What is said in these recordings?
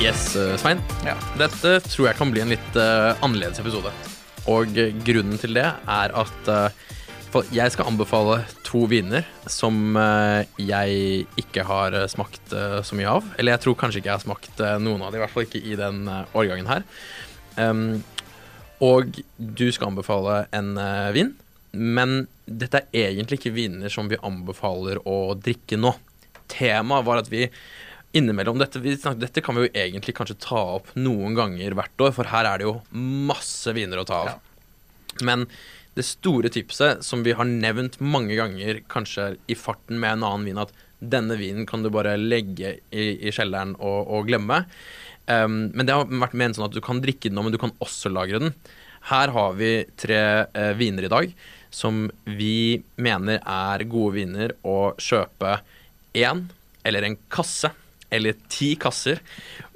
Yes, eh, Svein. Ja. Dette tror jeg kan bli en litt uh, annerledes episode. Og eh, grunnen til det er at uh, jeg skal anbefale to viner som uh, jeg ikke har smakt så mye av. Eller jeg tror kanskje ikke jeg har smakt noen av dem, i hvert fall ikke i den årgangen her. Um, og du skal anbefale en vin, men dette er egentlig ikke viner som vi anbefaler å drikke nå. Temaet var at vi innimellom dette, vi snakker, dette kan vi jo egentlig kanskje ta opp noen ganger hvert år, for her er det jo masse viner å ta av. Men det store tipset som vi har nevnt mange ganger, kanskje i farten med en annen vin, at denne vinen kan du bare legge i, i kjelleren og, og glemme. Um, men det har vært ment sånn at du kan drikke den nå, men du kan også lagre den. Her har vi tre eh, viner i dag som vi mener er gode viner å kjøpe én eller en kasse eller ti kasser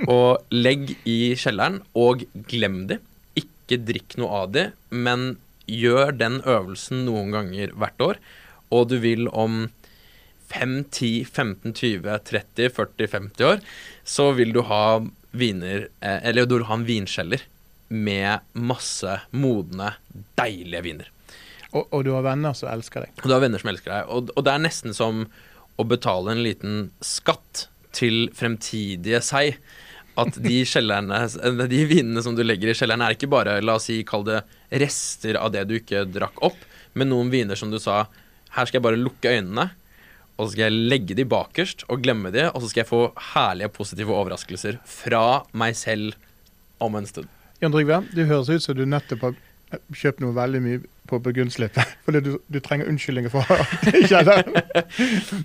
og legg i kjelleren og glem de. Ikke drikk noe av de, men gjør den øvelsen noen ganger hvert år, og du vil om 5, 10, 15, 20, 30, 40, 50 år, så vil du ha viner eh, Eller du vil ha en vinkjeller med masse modne, deilige viner. Og, og du har venner som elsker deg. Og du har venner som elsker deg. Og, og det er nesten som å betale en liten skatt til fremtidige seg. At de de vinene som du legger i kjelleren, er ikke bare la oss si, kall det rester av det du ikke drakk opp, men noen viner som du sa her skal jeg bare lukke øynene, og så skal jeg legge de bakerst og glemme de, og så skal jeg få herlige, positive overraskelser fra meg selv om en stund. Jan Trygve, det høres ut som du nettopp har kjøpt noe veldig mye på Burgundslippet. Fordi du, du trenger unnskyldninger for ikke.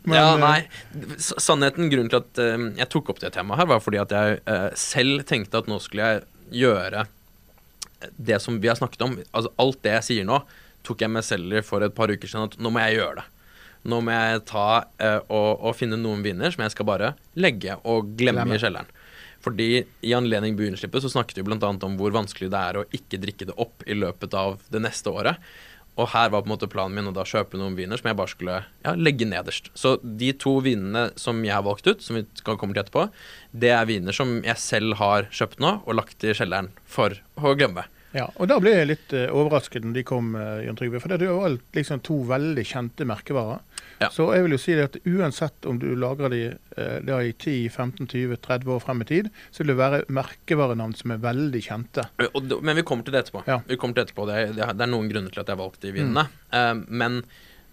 Men, ja, eh, nei. S- Sannheten, grunnen til at uh, jeg tok opp det temaet her, var fordi at jeg uh, selv tenkte at nå skulle jeg gjøre det som vi har snakket om. Altså alt det jeg sier nå, tok jeg meg selv i for et par uker siden at nå må jeg gjøre det. Nå må jeg ta uh, og, og finne noen viner som jeg skal bare legge og glemme, Glemme. i kjelleren. Fordi i anledning Buenslippet så snakket vi bl.a. om hvor vanskelig det er å ikke drikke det opp i løpet av det neste året. Og her var på en måte planen min å da kjøpe noen viner som jeg bare skulle ja, legge nederst. Så de to vinene som jeg har valgt ut, som vi skal komme til etterpå, det er viner som jeg selv har kjøpt nå og lagt i kjelleren for å glemme. Ja, og Da ble jeg litt uh, overrasket når de kom, uh, Jørn Trygve. For det er jo alt, liksom to veldig kjente merkevarer. Ja. Så jeg vil jo si det at uansett om du lagrer de uh, i 10, 15, 20, 30 år frem i tid, så vil det være merkevarenavn som er veldig kjente. Og, men vi kommer til det etterpå. Ja. Vi kommer til etterpå. Det, er- det, er- det noen grunner til at jeg valgte de vinene. Eh, men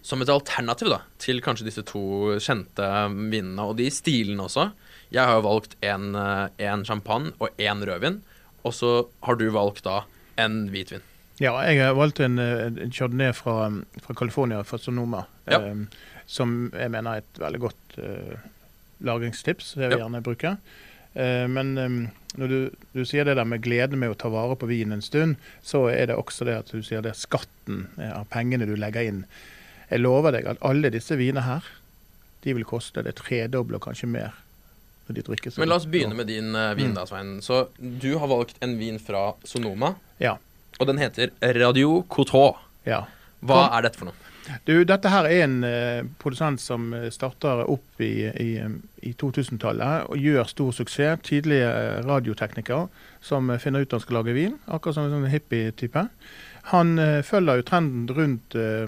som et alternativ da, til kanskje disse to kjente vinene, og de stilene også Jeg har jo valgt en, eh, champagne og en rødvin, og så har du valgt da en hvitvin. Ja, jeg har valgt en, eh, en chardonnay fra, fra California, fra Sonoma, Ja. eh, som jeg mener er et veldig godt eh, lagringstips. Det vil jeg Ja. gjerne bruke. Eh, men eh, når du, du sier det der med gleden med å ta vare på vinen en stund, så er det også det at du sier det er skatten eh, av pengene du legger inn. Jeg lover deg at alle disse vinene her, de vil koste det tredoble og kanskje mer. Når de drikkes. Men la oss begynne med din uh, vin, da, Svein. Så du har valgt en vin fra Sonoma, Ja. og den heter Radio Coteau. ja. Hva er dette for noe? Du, dette her er en uh, produsent som eh, starter opp i, i, i 2000-tallet og gjør stor suksess. Tidlige radiotekniker som finner ut han skal lage vin, akkurat som en sånn hippie-type. Han uh, følger jo trenden rundt uh,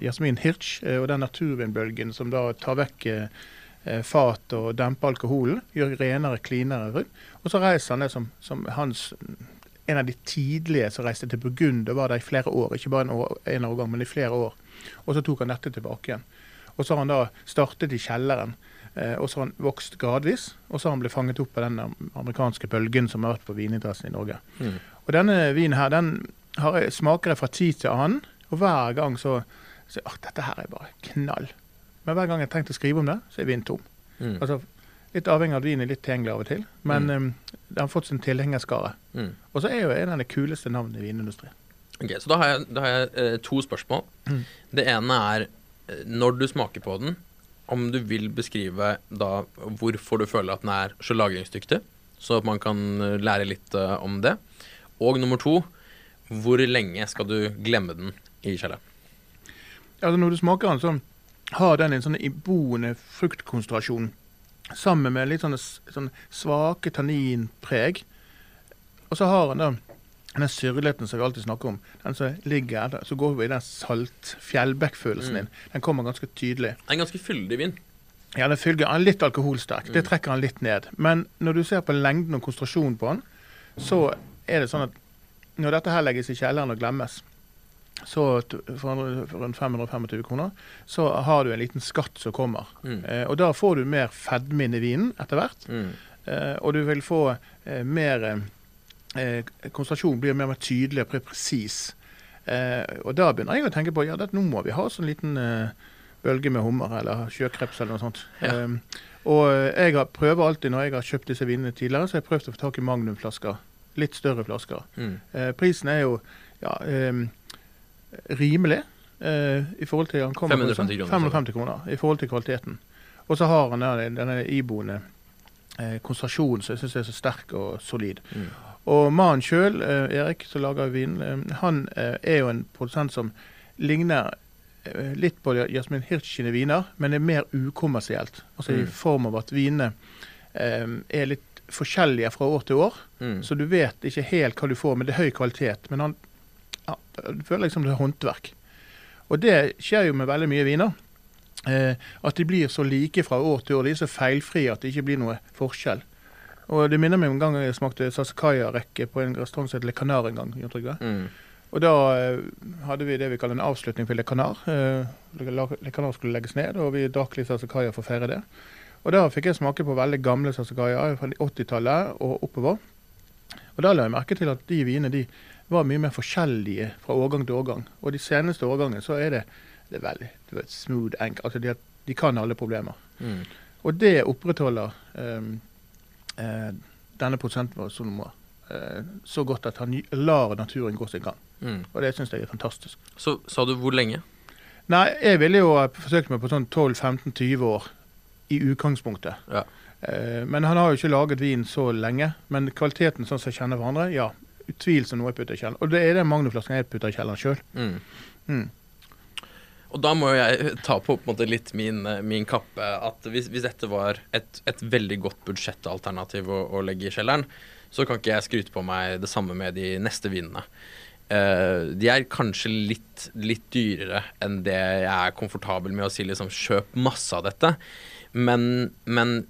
Jasmin Hirsch og den naturvinbølgen som da tar vekk eh, fat og dempe alkoholen, gjør renere, cleanere rundt. Og så reiser han det som, som hans en av de tidlige som reiste til Burgund og var der i flere år. Ikke bare en, år, en årgang, men i flere år. Og så tok han dette tilbake igjen. Og så har han da startet i kjelleren. Eh, og så har han vokst gradvis. Og så har han blitt fanget opp av den amerikanske bølgen som har vært på vininteressen i Norge. Mm. Og denne vinen her, den har, smaker jeg fra tid til annen. Og hver gang så så at dette her er bare knall. Men hver gang jeg har tenkt å skrive om det, så er vinen tom. Mm. Altså, litt avhengig av at vinen er litt tilgjengelig av og til, men Mm. um, den har fått sin tilhengerskare. Mm. Og så er jo en av de kuleste navnene i vinindustrien. Ok, Så da har jeg, da har jeg eh, to spørsmål. Mm. Det ene er eh, når du smaker på den, om du vil beskrive da hvorfor du føler at den er så lagringsdyktig, så at man kan eh, lære litt uh, om det. Og nummer to, hvor lenge skal du glemme den i kjelleren? Altså Når du smaker den, så har den en sånn iboende fruktkonsentrasjon sammen med litt sånne, sånne svake tanninpreg. Og så har den da den syrligheten som vi alltid snakker om. Den som ligger der, så går vi i den salt fjellbekkfølelsen Mm. din. Den kommer ganske tydelig. En ganske fyldig vin. Ja, den fylger, han er litt alkoholsterk. Det Mm. trekker han litt ned. Men når du ser på lengden og konsentrasjonen på den, så er det sånn at når dette her legges i kjelleren og glemmes, så for for rundt 525 kroner, så har du en liten skatt som kommer. Mm. Eh, og da får du mer fedme inn i vinen etter hvert. Mm. Eh, og du vil få eh, mer eh, Konsentrasjonen blir mer, mer tydelig og presis. Eh, og da begynner jeg å tenke på ja, det, nå må vi ha sånn liten eh, bølge med hummer eller sjøkreps eller noe sånt. Ja. Eh, og jeg har, prøver alltid når jeg har kjøpt disse vinene tidligere, så har jeg prøvd å få tak i magnumflasker. Litt større flasker. Mm. Eh, prisen er jo ja, eh, rimelig eh, i forhold til han kommer 550 kroner, 550 kroner i forhold til kvaliteten. Og så har han denne, denne iboende eh, konsentrasjonen som jeg syns er så sterk og solid. Mm. Og mannen sjøl, eh, Erik, som lager vin, eh, han eh, er jo en produsent som ligner eh, litt på Jasmin Hirsch sine viner, men er mer ukommersielt. Altså Mm. i form av at vinene er litt forskjellige fra år til år. Mm. Så du vet ikke helt hva du får, men det er høy kvalitet. Men han ja, du føler liksom det er håndverk. Og det skjer jo med veldig mye viner. Eh, at de blir så like fra år til år. De er så feilfrie at det ikke blir noe forskjell. Og Det minner meg om en gang jeg smakte Sasakaya-rekke på en restaurant som het Le Canar en gang. Mm. Og da eh, hadde vi det vi kaller en avslutning for Le Canar. Eh, Le Canar skulle legges ned, og vi drakk litt Sasakaya for å feire det. Og da fikk jeg smake på veldig gamle Sasakaya fra 80-tallet og oppover. Og da la jeg merke til at de vinene de var mye mer forskjellige fra årgang til årgang. Og de seneste årgangene så er det, det er veldig det er smooth, enkelt. Altså de, de kan alle problemer. Mm. Og det opprettholder um, uh, denne produsenten uh, eh, så godt at han lar naturen gå sin gang. Mm. Og det syns jeg er fantastisk. Så sa du hvor lenge? Nei, jeg ville jo forsøkt meg på sånn 12-15-20 år i utgangspunktet. Ja. Eh, men han har jo ikke laget vin så lenge. Men kvaliteten sånn som jeg kjenner hverandre, ja. Utvilsomt noe jeg putter i kjelleren. Og det er den magnumflasken jeg putter i kjelleren sjøl. Mm. Mm. Og da må jeg ta på, på måte litt min, eh, min kappe at hvis, hvis dette var et, et veldig godt budsjettalternativ å, å legge i kjelleren, så kan ikke jeg skryte på meg det samme med de neste vinene. Uh, de er kanskje litt, litt dyrere enn det jeg er komfortabel med å si liksom kjøp masse av dette, men, men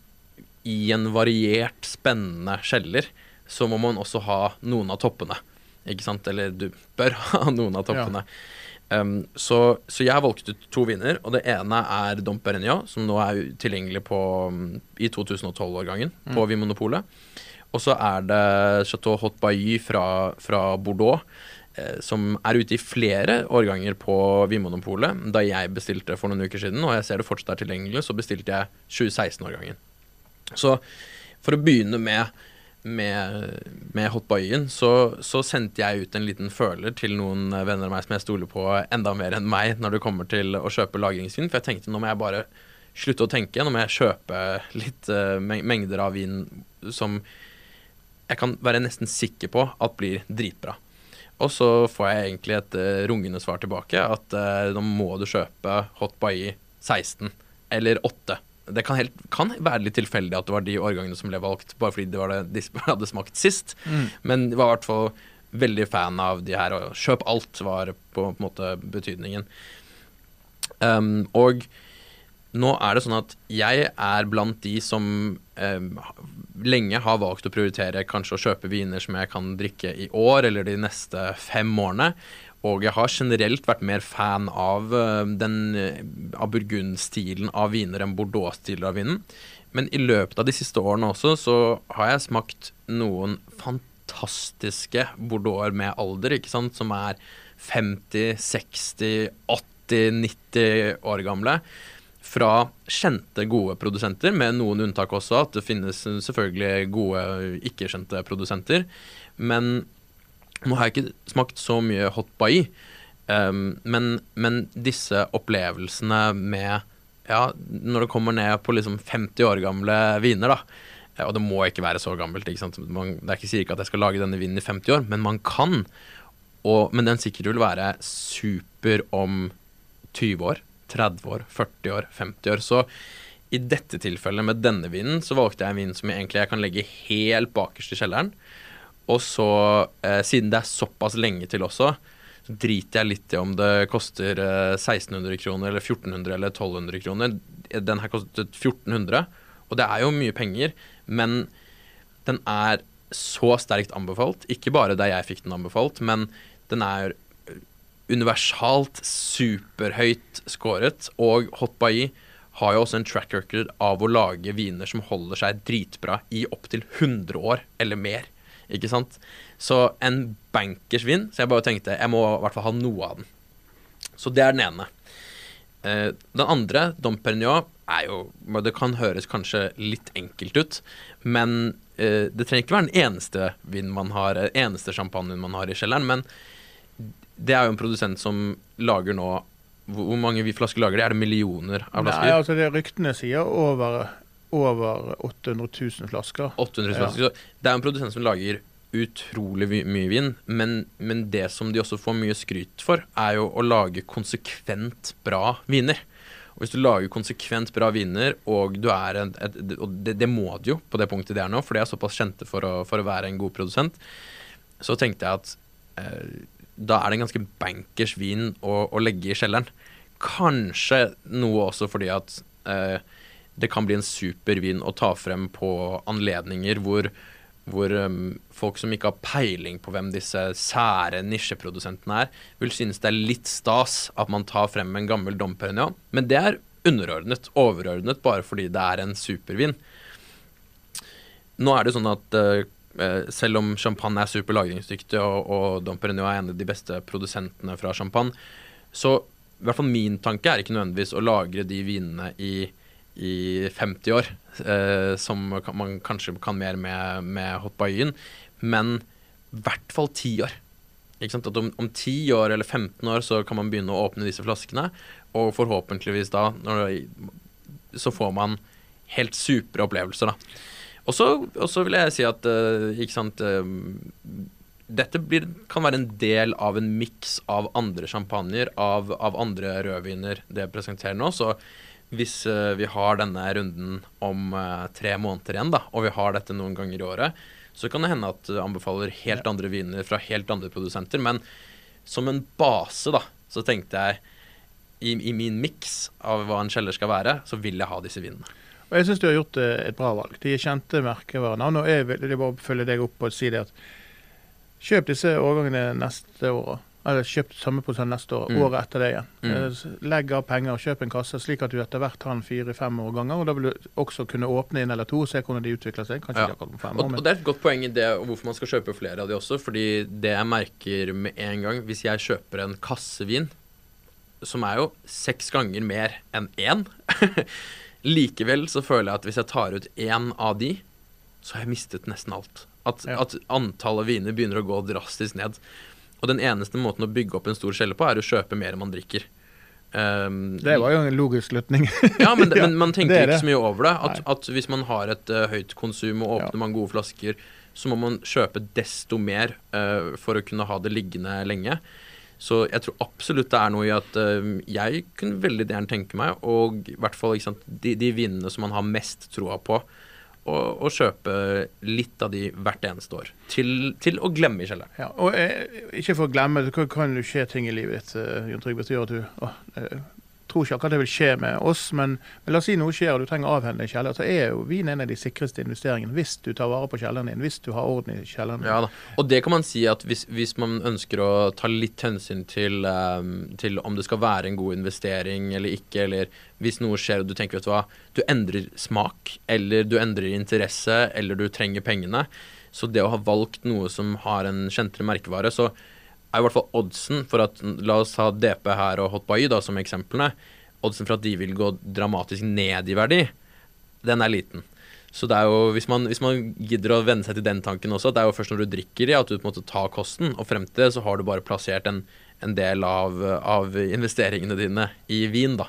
i en variert, spennende kjeller så må man også ha noen av toppene. Ikke sant? Eller du bør ha noen av toppene. Um, så, så jeg valgte ut to viner, og det ene er Dom Perignon, som nå er tilgjengelig på, um, i 2012-årgangen på Vinmonopolet. Og så er det Chateau Hot Bailly fra, fra Bordeaux, eh, som er ute i flere årganger på Vinmonopolet. Da jeg bestilte for noen uker siden, og jeg ser det fortsatt er tilgjengelig, så bestilte jeg 2016-årgangen. Så for å begynne med med, med Hotboyen, så, så sendte jeg ut en liten føler til noen venner av meg som jeg stoler på enda mer enn meg når det kommer til å kjøpe lagringsvin. For jeg tenkte nå må jeg bare slutte å tenke. Nå må jeg kjøpe litt uh, mengder av vin som jeg kan være nesten sikker på at blir dritbra. Og så får jeg egentlig et uh, rungende svar tilbake at uh, nå må du kjøpe Hot Bailly 16 eller 8. Det kan, helt, kan være litt tilfeldig at det var de årgangene som ble valgt, bare fordi det var det de hadde smakt sist. Men jeg var i hvert fall veldig fan av de her, og kjøp alt var på, på en måte betydningen. Um, og nå er det sånn at jeg er blant de som um, lenge har valgt å prioritere kanskje å kjøpe viner som jeg kan drikke i år eller de neste fem årene. Og jeg har generelt vært mer fan av uh, den uh, av burgundstilen av viner enn Bordeaux-stilen av vinen. Men i løpet av de siste årene også så har jeg smakt noen fantastiske Bordeauxer med alder, ikke sant, som er 50, 60, 80, 90 år gamle. Fra kjente, gode produsenter, med noen unntak også. At det finnes selvfølgelig gode, ikke-kjente produsenter. Men nå har jeg ikke smakt så mye hot bai. Um, men, men, disse opplevelsene med Ja, når det kommer ned på liksom 50 år gamle viner, da. Og det må ikke være så gammelt. ikke sant? Man, det er ikke sikkert at jeg skal lage denne vinen i 50 år, men man kan. Og, men den sikkert vil være super om 20 år, 30 år, 40 år, 50 år. Så i dette tilfellet med denne vinen, så valgte jeg en vin som jeg egentlig jeg kan legge helt bakerst i kjelleren. Og så, eh, siden det er såpass lenge til også, så driter jeg litt i om det koster 1600 eh, kroner eller 1400 eller 1200 kroner. Den her kostet 1400, og det er jo mye penger, men den er så sterkt anbefalt. Ikke bare der jeg fikk den anbefalt, men den er universalt superhøyt scoret, Og Hot Bailly har jo også en track record av å lage viner som holder seg dritbra i opptil 100 år eller mer. Ikke sant? Så en bankers vin. Så jeg bare tenkte jeg må i hvert fall ha noe av den. Så det er den ene. Eh, den andre, Dom Perignon, er jo Det kan høres kanskje litt enkelt ut, men eh, det trenger ikke være den eneste vinen man har, eneste champagnen man har i kjelleren. Men det er jo en produsent som lager nå Hvor mange flasker lager de? Er det millioner av flasker? Nei, altså det Ryktene sier over, over 800 000 flasker. 800 000 flasker. Ja. Det er en produsent som lager utrolig mye vin, men, men, det som de også får mye skryt for, er jo å lage konsekvent bra viner. Og Hvis du lager konsekvent bra viner, og du en, et, og det, det, må du jo på det punktet de er nå, for de er såpass kjente for å, for å være en god produsent, så tenkte jeg at eh, da er det en ganske bankers vin å, å, legge i kjelleren. Kanskje noe også fordi at eh, det kan bli en super vin å ta frem på anledninger hvor hvor um, folk som ikke har peiling på hvem disse sære nisjeprodusentene er, vil synes det er litt stas at man tar frem en gammel Dom Perignon. Men det er underordnet, overordnet, bare fordi det er en supervin. Nå er det sånn at uh, selv om champagne er superlagringsdyktig, og, og Dom Perignon er en av de beste produsentene fra champagne, så i hvert fall min tanke er ikke nødvendigvis å lagre de vinene i i 50 år, eh, som man kanskje kan mer med, med Hot Bayen, men i hvert fall 10 år. At om, om 10 år eller 15 år så kan man begynne å åpne disse flaskene, og forhåpentligvis da når, så får man helt supre opplevelser, da. Og så vil jeg si at uh, ikke sant uh, Dette blir, kan være en del av en miks av andre champagner, av, av andre rødviner det presenterer nå. Så hvis uh, vi har denne runden om uh, tre måneder igjen, da, og vi har dette noen ganger i året, så kan det hende at du anbefaler helt andre viner fra helt andre produsenter. Men som en base, da, så tenkte jeg i, i min miks av hva en kjeller skal være, så vil jeg ha disse vinene. Og Jeg syns du har gjort eh, et bra valg. De er kjente merkevarenavn. Nå er det bare følge deg opp og si det at kjøp disse årgangene neste år eller kjøpt prosent neste år, mm. året etter det igjen. Mm. Eh, legg av penger og kjøp en kasse, slik at du etter hvert har den fire-fem år ganger. og Da vil du også kunne åpne inn eller to og se hvordan de utvikler seg. Kanskje ja. ikke akkurat om fem år, men... og, Det er et godt poeng i det hvorfor man skal kjøpe flere av de også. fordi det jeg merker med en gang, hvis jeg kjøper en kassevin, som er jo seks ganger mer enn én Likevel så føler jeg at hvis jeg tar ut én av de, så har jeg mistet nesten alt. At, ja. at antallet viner begynner å gå drastisk ned. Og den eneste måten å bygge opp en stor skjelle på, er å kjøpe mer enn man drikker. Um, det var jo en logisk slutning. ja, men, men, man tenker det ikke så mye over det. At, at hvis man har et uh, høyt konsum og åpner ja. mange gode flasker, så må man kjøpe desto mer uh, for å kunne ha det liggende lenge. Så jeg tror absolutt det er noe i at uh, jeg kunne veldig gjerne tenke meg, og i hvert fall sant, de, de vinene som man har mest troa på, og, å, kjøpe litt av de hvert eneste år. Til, til å glemme i kjelleren. Ja, og eh, ikke for å glemme, det kan, jo skje ting i livet ditt, uh, Jon Trygve, som gjør at du å, eh, tror ikke akkurat det vil skje med oss, men, men, la oss si noe skjer og du trenger å avhende en kjeller, så er jo vin en av de sikreste investeringene hvis du tar vare på kjelleren din, hvis du har orden i kjelleren. Ja da, og det kan man si at hvis, hvis man ønsker å ta litt hensyn til, um, til, om det skal være en god investering eller ikke, eller hvis noe skjer og du tenker vet du hva, du endrer smak, eller du endrer interesse, eller du trenger pengene, så det å ha valgt noe som har en kjentere merkevare, så er i hvert fall oddsen for at La oss ha DP her og Hot Bay, da, som eksemplene. Oddsen for at de vil gå dramatisk ned i verdi, den er liten. Så det er jo, hvis man, hvis man gidder å venne seg til den tanken også, at det er jo først når du drikker i at du på en måte tar kosten, og frem til det så har du bare plassert en, en del av, av investeringene dine i vin, da.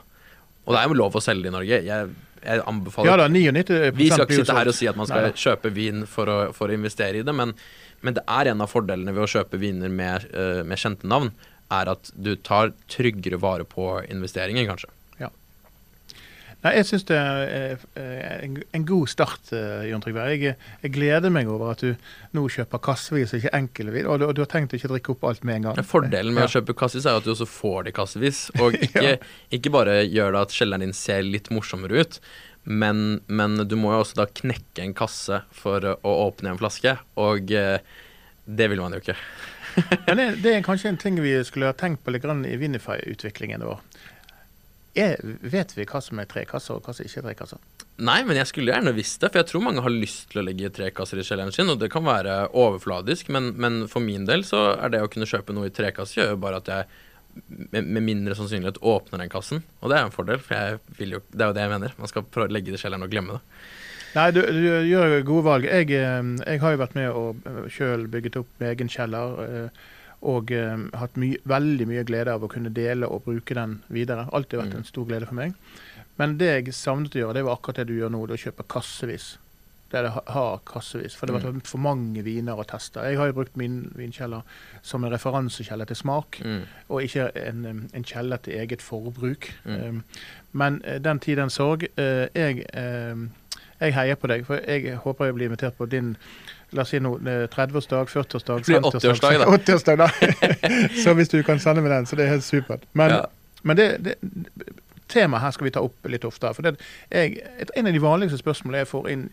Og det er jo lov å selge i Norge. Jeg, jeg anbefaler Ja da, 99 Vi skal ikke sitte her og si at man skal Nei, kjøpe vin for å, for å investere i det, men, men det er en av fordelene ved å kjøpe viner med, eh, med kjente navn, er at du tar tryggere vare på investeringen, kanskje. Nei, Jeg syns det er eh, en, en god start, eh, Jon Trygve. Jeg, jeg gleder meg over at du nå kjøper kassevis og ikke enkeltvis. Og, du- og du har tenkt å ikke drikke opp alt med en gang. Fordelen med Ja. å kjøpe kassevis er at du også får det kassevis, og ikke, Ja. ikke bare gjør det at kjelleren din ser litt morsommere ut, men, men du må jo også da knekke en kasse for å åpne en flaske, og eh, det vil man jo ikke. Men det, det er kanskje en ting vi skulle ha tenkt på litt grann i Vinify-utviklingen vår. Er, vet vi hva som er tre kasser, og hva som ikke er tre kasser? Nei, men jeg skulle gjerne visst det, for jeg tror mange har lyst til å legge tre kasser i kjelleren sin, og det kan være overfladisk, men, men for min del så er det å kunne kjøpe noe i trekasse gjør jo bare at jeg med, med mindre sannsynlighet åpner den kassen, og det er en fordel, for jeg vil jo, det er jo det jeg mener. Man skal prøve å legge det i kjelleren og glemme det. Nei, du, du gjør gode valg. Jeg, eh, jeg har jo vært med og sjøl bygget opp egen kjeller. eh, Og eh, hatt my veldig mye glede av å kunne dele og bruke den videre. Alltid vært Mm. en stor glede for meg. Men det jeg savnet å gjøre, det var akkurat det du gjør nå. Det å kjøpe kassevis. Der det har kassevis. For det har Mm. for mange viner å teste. Jeg har jo brukt min vinkjeller som en referansekjeller til smak Mm. og ikke en, em, en kjeller til eget forbruk. Mm. Em, men eh, den tid, den sorg. Eh, jeg, jeg heier på deg, for jeg håper jeg blir invitert på din La oss si eh, 30-årsdag, 40-årsdag, Det blir 80-årsdag, da. 80-årsdag, da. så hvis du kan sende med den, så det er helt supert. Men, Ja. men det, det, temaet her skal vi ta opp litt oftere. For det, jeg, et, En av de vanligste spørsmålene jeg får inn,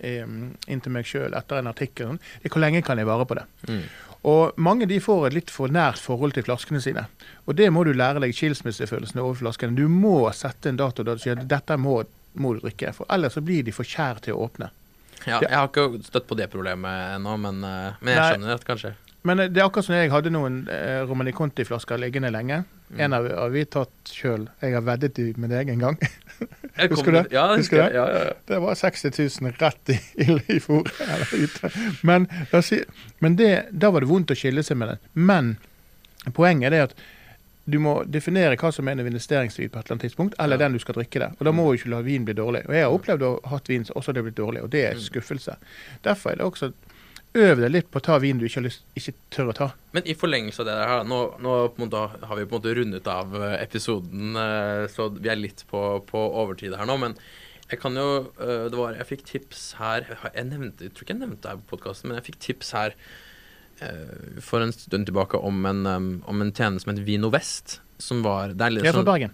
inn til meg sjøl etter en artikkel, sånn, er hvor lenge kan jeg vare på det. Mm. Og mange de får et litt for nært forhold til flaskene sine. Og det må du lære deg skilsmissefølelsen over flaskene. Du må sette en dato da du sier dette må, må du drikke, for ellers så blir de for kjære til å åpne. Ja, jeg har ikke støtt på det problemet ennå, men, eh, men jeg skjønner det kanskje. Men eh, det er akkurat som jeg hadde noen eh, Romani Conti-flasker liggende lenge. Mm. En av har vi tatt sjøl. Jeg har veddet med deg en gang. Husker du det? Ja, Husker. Ja, ja. Det var 60 000 rett i, i, fôr. Men, men det, da var det vondt å skille seg med den. Men poenget er det at du må definere hva som er en investeringsvin på et eller annet tidspunkt, eller Ja. den du skal drikke det. Og da må du ikke la vin bli dårlig. Og jeg har opplevd å ha hatt vin som også har blitt dårlig, og det er Mm. skuffelse. Derfor er det også Øv deg litt på å ta vin du ikke, lyst, ikke tør å ta. Men i forlengelse av det der, nå, nå på måte, har vi på en måte rundet av eh, episoden, eh, så vi er litt på, på overtid her nå. Men jeg kan jo eh, det var, Jeg fikk tips her Jeg, nevnte, jeg tror ikke jeg nevnte det her på podkasten, men jeg fikk tips her for en stund tilbake om en, om en tjeneste som heter Vino Vest. Som var det er litt er fra sånn, Bergen.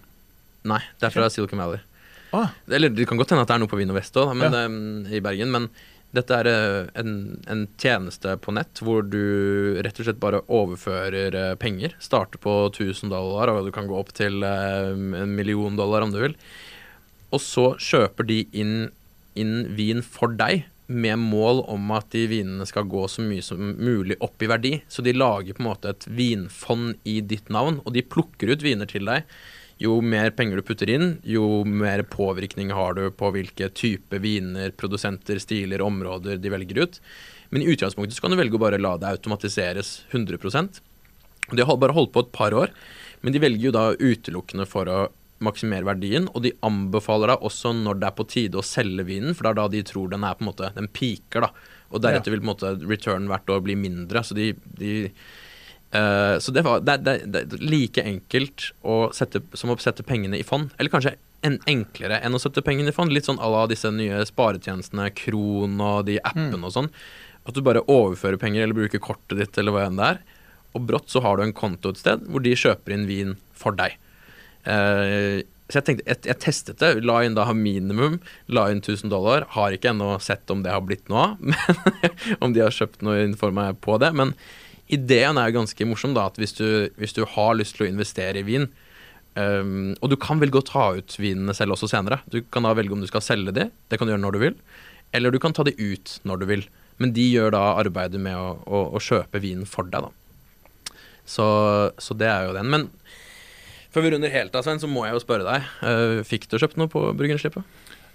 Nei, det er fra Silicon Valley. Ah, Eller det kan godt hende at det er noe på Vino Vest òg, men, Ja. i Bergen. Men dette er eh, en, en tjeneste på nett hvor du rett og slett bare overfører eh, penger. Starter på 1000 dollar, og du kan gå opp til eh, en million dollar om du vil. Og så kjøper de inn, inn vin for deg. Med mål om at de vinene skal gå så mye som mulig opp i verdi. Så de lager på en måte et vinfond i ditt navn, og de plukker ut viner til deg. Jo mer penger du putter inn, jo mer påvirkning har du på hvilke type viner, produsenter, stiler, områder de velger ut. Men i utgangspunktet så kan du velge å bare la det automatiseres 100 og De har bare holdt på et par år, men de velger jo da utelukkende for å maksimere verdien, og de anbefaler deg også når det er på tide å selge vinen, for det er da de tror den er på en måte Den piker, da. Og deretter vil på en måte return hvert år bli mindre. Så de, de uh, Så det, var, det, det, det er like enkelt å sette, som å sette pengene i fond. Eller kanskje en, enklere enn å sette pengene i fond. Litt sånn à la disse nye sparetjenestene, Kron og de appene og sånn. At du bare overfører penger eller bruker kortet ditt eller hva enn det er. Og brått så har du en konto et sted hvor de kjøper inn vin for deg. Eh, så jeg tenkte, jeg, jeg testet det, la inn da minimum, la inn 1000 dollar. Har ikke ennå sett om det har blitt noe av, om de har kjøpt noe for meg på det. Men ideen er jo ganske morsom, da, at hvis du, hvis du har lyst til å investere i vin, um, og du kan velge å ta ut vinene selv også senere. Du kan da velge om du skal selge de, det kan du gjøre når du vil, eller du kan ta de ut når du vil. Men de gjør da arbeidet med å, å, å kjøpe vinen for deg, da. Så, så det er jo den. Men før vi runder helt av, Svein, så må jeg jo spørre deg. Uh, fikk du kjøpt noe på bryggenslippet?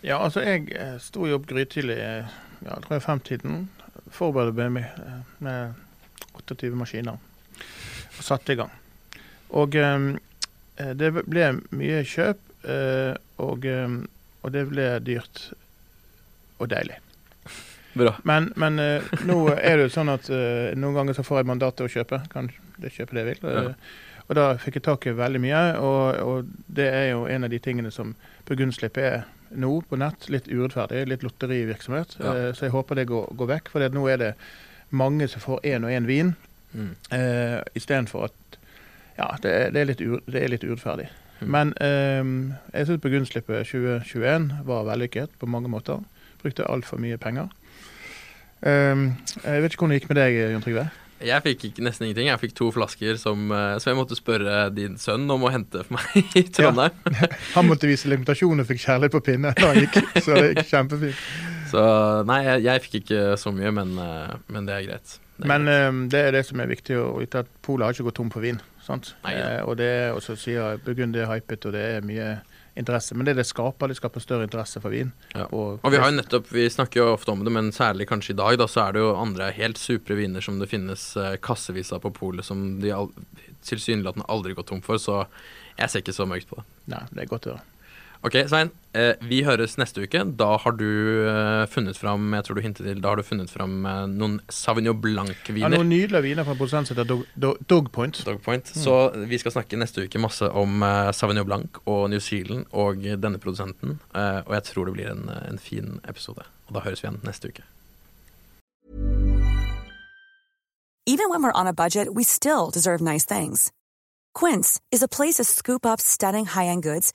Ja, altså jeg eh, sto jo opp grytidlig, ja, jeg tror jeg femtiden. Forberedte meg med, med 28 maskiner og satte i gang. Og um, det ble mye kjøp, uh, og, um, og det ble dyrt og deilig. Bra. Men, men uh, nå er det jo sånn at uh, noen ganger så får jeg mandat til å kjøpe. Kan det kjøpe det jeg vil. Ja. Og da fikk jeg tak i veldig mye, og, og, det er jo en av de tingene som Burgundslipp er nå på nett. Litt urettferdig, litt lotterivirksomhet. Ja. så jeg håper det går, går vekk. For nå er det mange som får én og én vin, mm. eh, istedenfor at ja, det det er, litt, ur, det er litt urettferdig. Mm. Men jeg syns Burgundslippet 2021 var vellykket på mange måter. Brukte altfor mye penger. Um, jeg vet ikke hvordan det gikk med deg, Jon Trygve? Jeg fikk ikke, nesten ingenting. Jeg fikk to flasker som, eh, som jeg måtte spørre din sønn om å hente for meg i Trondheim. Ja. Han måtte vise limitasjon og fikk kjærlighet på pinne da han gikk, så det gikk kjempefint. Så nei, jeg, jeg fikk ikke så mye, men, eh, men det er greit. Det er men greit. Um, det er det som er viktig å vite, at Polet har ikke gått tom for vin. sant? Nei, ja. eh, og det er, også sier Burgund er hypet, og det er mye interesse. Men det det skaper, det skaper større interesse for vin. Ja. Og, og, vi har jo nettopp, vi snakker jo ofte om det, men særlig kanskje i dag, da, så er det jo andre helt supre viner som det finnes eh, kassevis av på polet som de al tilsynelatende aldri går tom for. Så jeg ser ikke så mørkt på det. Nei, det er godt å høre. Ok, Svein. Eh, vi høres neste uke. Da har du eh, funnet fram jeg tror du hintet til, da har du funnet fram eh, noen Sauvignon Blanc-viner. Ja, noen nydelige viner fra en produsent som heter Dog, Dog, Dogpoint. Dogpoint. Mm. Så vi skal snakke neste uke masse om Sauvignon Blanc og New Zealand og denne produsenten. Eh, og jeg tror det blir en, en fin episode. Og da høres vi igjen neste uke. Even when we're on a budget, we still deserve nice things. Quince is a place to scoop up stunning high-end goods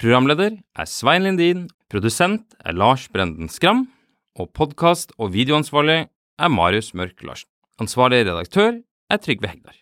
Programleder er Svein Lindin, produsent er Lars Brenden Skram, og podkast- og videoansvarlig er Marius Mørk Larsen. Ansvarlig redaktør er Trygve Hegdar.